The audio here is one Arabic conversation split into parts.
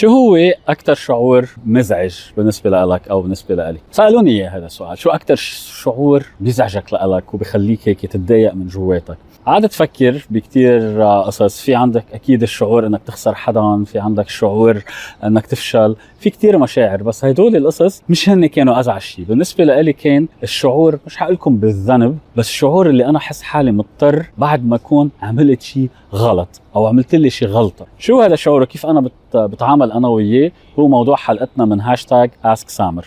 شو هو أكثر شعور مزعج بالنسبة لك أو بالنسبة لي سألوني إياه هذا السؤال. شو أكثر شعور بيزعجك لك وبخليك هيك تتضايق من جواتك؟ قعدت تفكر بكتير قصص. في عندك أكيد الشعور إنك تخسر حدا في عندك شعور إنك تفشل في كتير مشاعر. بس هدول القصص مش هن كانوا أزعج شيء بالنسبة لي كان الشعور مش حقول لكم بالذنب بس الشعور اللي أنا حس حالي مضطر بعد ما أكون عملت شيء غلط أو عملت لي شيء غلطة. شو هذا الشعور كيف أنا بتعامل أنا وياه هو موضوع حلقتنا من hashtag Ask سامر.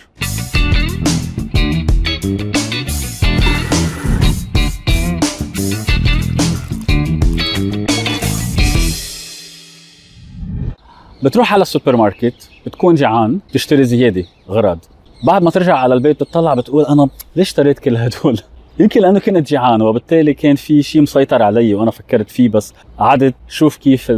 بتروح على السوبر ماركت بتكون جعان تشتري زيادة غراض بعد ما ترجع على البيت بتطلع بتقول أنا ليش اشتريت كل هدول؟ يمكن لأنه كنت جيعان وبالتالي كان في شيء مسيطر علي وأنا فكرت فيه بس قعدت شوف كيف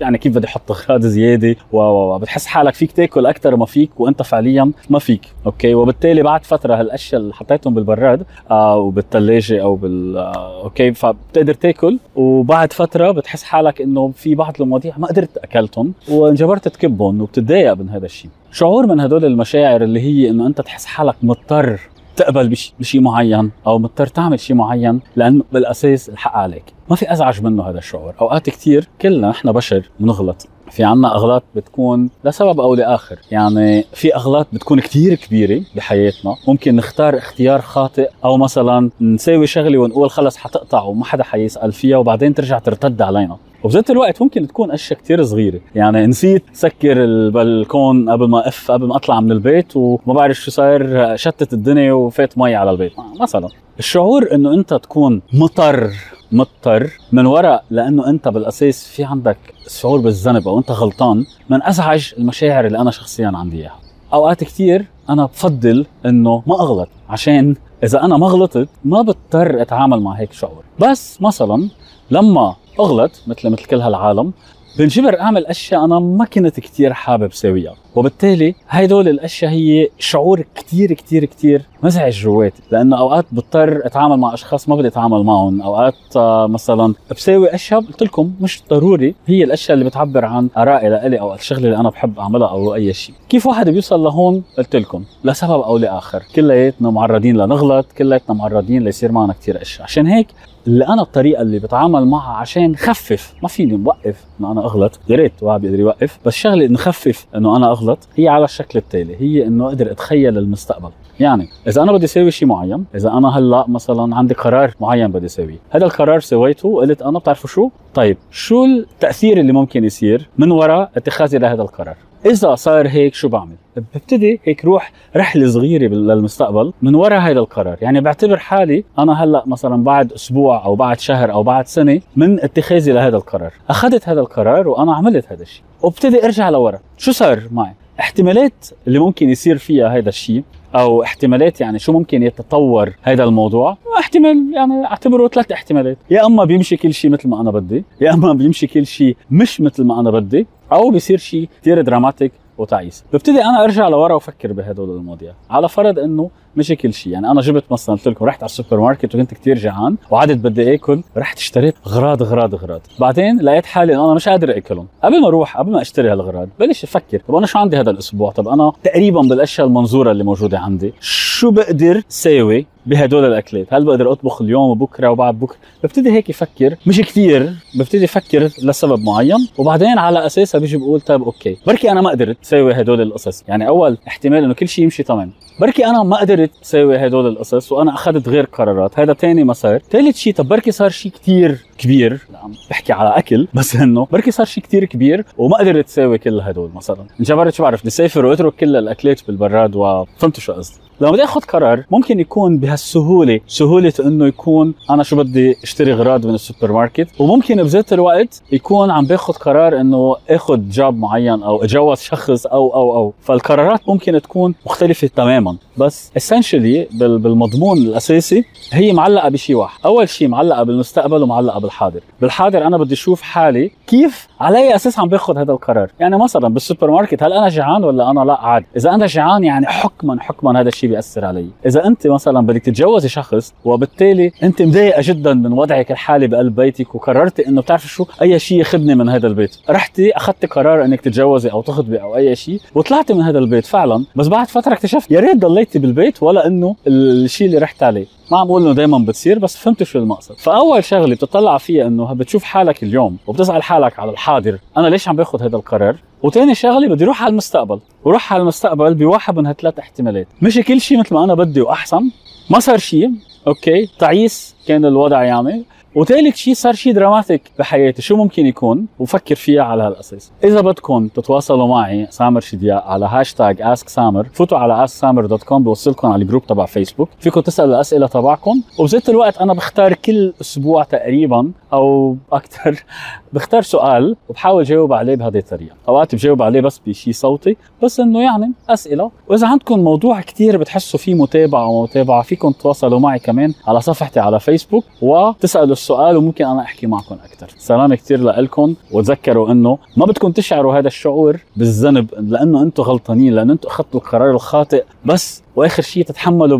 يعني كيف بدي أحط اغراض زيادة وبتحس حالك فيك تاكل أكثر ما فيك وأنت فعليا ما فيك okay؟ وبالتالي بعد فترة هالأشياء اللي حطيتهم بالبراد آه وبالثلاجه أو بال آه okay؟ فبتقدر تاكل وبعد فترة بتحس حالك إنه في بعض المواضيع ما قدرت أكلتهم وانجبرت تكبهم وبتتضايق من هذا الشيء. شعور من هدول المشاعر اللي هي إنه أنت تحس حالك مضطر تقبل بشيء معين أو مضطر تعمل شيء معين لأنه بالأساس الحق عليك. ما في أزعج منه هذا الشعور. أوقات كثير كلنا نحن بشر بنغلط في عنا أغلاط بتكون لسبب أو لآخر. يعني في أغلاط بتكون كثير كبيرة بحياتنا. ممكن نختار اختيار خاطئ أو مثلا نساوي شغلة ونقول خلص حتقطع وما حدا حيسأل فيها وبعدين ترجع ترتد علينا. وبذات الوقت ممكن تكون أشياء كثير صغيرة. يعني نسيت سكر البلكون قبل ما اف قبل ما أطلع من البيت وما بعرف شو صار شتت الدنيا وفات مي على البيت. مثلا الشعور إنه أنت تكون مضطر مضطر من وراء لأنه أنت بالأساس في عندك شعور بالذنب أو أنت غلطان من أزعج المشاعر اللي أنا شخصيا عندي إياها. أوقات كثير أنا بفضل إنه ما أغلط عشان إذا أنا ما غلطت ما بضطر أتعامل مع هيك شعور. بس مثلا لما أغلط مثل مثل كل هالعالم. بنجبر أعمل أشياء أنا ما كنت كثير حابب سويها وبالتالي هدول الأشياء هي شعور كثير كثير كثير مزعج جواتي. لأنه أوقات بضطر أتعامل مع أشخاص ما بدي أتعامل معهم. أوقات آه، مثلا بساوي أشياء قلت لكم مش ضروري. هي الأشياء اللي بتعبر عن آرائي لإلي أو الشغلة اللي أنا بحب أعملها أو أي شيء. كيف واحد بيوصل لهون؟ قلت لكم لسبب أو لآخر. كلياتنا معرضين لنغلط كلياتنا معرضين ليصير معنا كثير أشياء. عشان هيك اللي أنا الطريقة اللي بتعامل معها عشان خفف. ما فيني موقف إنه أنا أغلط. يا ريت واحد بيقدر يوقف. بس شغلة نخفف إنه أنا أغلط هي على الشكل التالي. هي إنه أقدر أتخيل المستقبل. يعني إذا أنا بدي أسوي شيء معين إذا أنا هلأ مثلا عندي قرار معين بدي أسويه. هذا القرار سويته وقلت أنا بتعرفوا شو؟ طيب شو التأثير اللي ممكن يصير من وراء اتخاذي لهذا القرار؟ إذا صار هيك شو بعمل؟ ببتدي هيك روح رحلة صغيرة للمستقبل من وراء هذا القرار. يعني بعتبر حالي أنا هلأ مثلا بعد أسبوع أو بعد شهر أو بعد سنة من اتخاذي لهذا القرار. أخذت هذا القرار وأنا عملت هذا الشيء وابتدي أرجع لورا. شو صار معي؟ احتمالات اللي ممكن يصير فيها هذا الشيء أو احتمالات يعني شو ممكن يتطور هذا الموضوع؟ احتمال يعني أعتبره ثلاث احتمالات. يا أما بيمشي كل شيء مثل ما أنا بدي يا أما بيمشي كل شيء مش مثل ما أنا بدي. أو بيصير شيء كثير dramatic وتعيس ببتدي أنا أرجع لورا وأفكر بهدول المواضيع. على فرض إنه مش كل شيء يعني أنا جبت مثلا قلت لكم رحت على السوبر ماركت وكنت كثير جعان وعدت بدي آكل رحت اشتريت اغراض اغراض اغراض بعدين لقيت حالي إنه أنا مش قادر آكلهم. قبل ما أروح قبل ما أشتري هالاغراض بلش أفكر طب أنا شو عندي هذا الأسبوع؟ طب أنا تقريبا بالأشياء المنظورة اللي موجودة عندي. شو بقدر ساوي بهدول الأكلات. هل بقدر أطبخ اليوم وبكرة وبعد بكرة؟ ببتدي هيك أفكر مش كثير ببتدي أفكر لسبب معين. وبعدين على أساسها بيجي بقول طيب okay بركي أنا ما قدرت ساوي هدول القصص. يعني أول احتمال إنه كل شيء يمشي تمام. بركي أنا ما قدرت ساوي هدول القصص وأنا أخذت غير قرارات. هذا ثاني مسار. ثالث شيء طب بركي صار شيء كثير كبير. عم بحكي على أكل بس إنه بركي صار شيء كثير كبير وما قدرت تساوي كل هدول مثلا. انجبرت شو بعرف بدي سافر واترك كل الأكلات بالبراد وفهمتوا شو قصدي. لما بدي آخذ قرار ممكن يكون بهالسهولة سهولة إنه يكون أنا شو بدي أشتري اغراض من السوبر ماركت وممكن بذات الوقت يكون عم باخذ قرار إنه آخذ job معين أو أتجوز شخص أو أو أو. فالقرارات ممكن تكون مختلفة تماما. بس essentially بالمضمون الأساسي هي معلقة بشيء واحد. أول شيء معلقة بالمستقبل ومعلقة بالحاضر. بالحاضر أنا بدي أشوف حالي كيف على اي أساس عم باخذ هذا القرار. يعني مثلا بالسوبر ماركت هل أنا جيعان ولا أنا لا؟ عادي. إذا أنا جيعان يعني حكما حكما هذا الشيء بيأثر علي. إذا أنت مثلا بدك تتجوزي شخص وبالتالي أنت مضايقه جدا من وضعك الحالي بقلب بيتك وقررتي إنه بتعرفي شو؟ أي شيء ياخذني من هذا البيت. رحتي أخذتي قرار إنك تتجوزي أو تخطبي أو أي شيء وطلعتي من هذا البيت فعلا. بس بعد فترة اكتشفت يا ريت ضليتي بالبيت ولا إنه الشيء اللي رحت عليه. ما عم بقول إنه دائما بتصير بس فهمت شو المقصد. فأول شغلة بتطلع فيها إنه بتشوف حالك اليوم وبتسأل حالك على الحاضر أنا ليش عم باخذ هذا القرار؟ وتاني شغلة بدي أروح على المستقبل. وروح على المستقبل بواحد من هالثلاث احتمالات. مش كل شيء مثل ما أنا بدي وأحسن. ما صار شيء okay. تعيس. كان الوضع يعني وثالث شيء صار شيء dramatic بحياتي. شو ممكن يكون؟ وفكر فيها على هالأساس. إذا بدكم تتواصلوا معي سامر شدياء على hashtag Ask سامر فوتوا على Ask سامر dot com بوصلكم على ال group تبع فيسبوك فيكم تسألوا الأسئلة تبعكم. وبذات الوقت أنا بختار كل أسبوع تقريبا أو أكثر بختار سؤال وبحاول جاوب عليه بهذه الطريقة. أوقات بجاوب عليه بس بشيء صوتي بس إنه يعني أسئلة. وإذا عندكم موضوع كثير بتحسوا فيه متابعه ومتابعة فيكم تتواصلوا معي كمان على صفحتي على فيسبوك وتسألوا السؤال وممكن أنا أحكي معكم أكثر سلام كثير لكم وتذكروا إنه ما بدكم تشعروا هذا الشعور بالذنب لأنه أنتم غلطانين لأنه أنتم أخذتوا القرار الخاطئ. بس وآخر شيء تتحملوا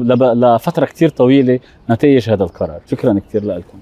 لفترة كثير طويلة نتائج هذا القرار. شكرا كثير لكم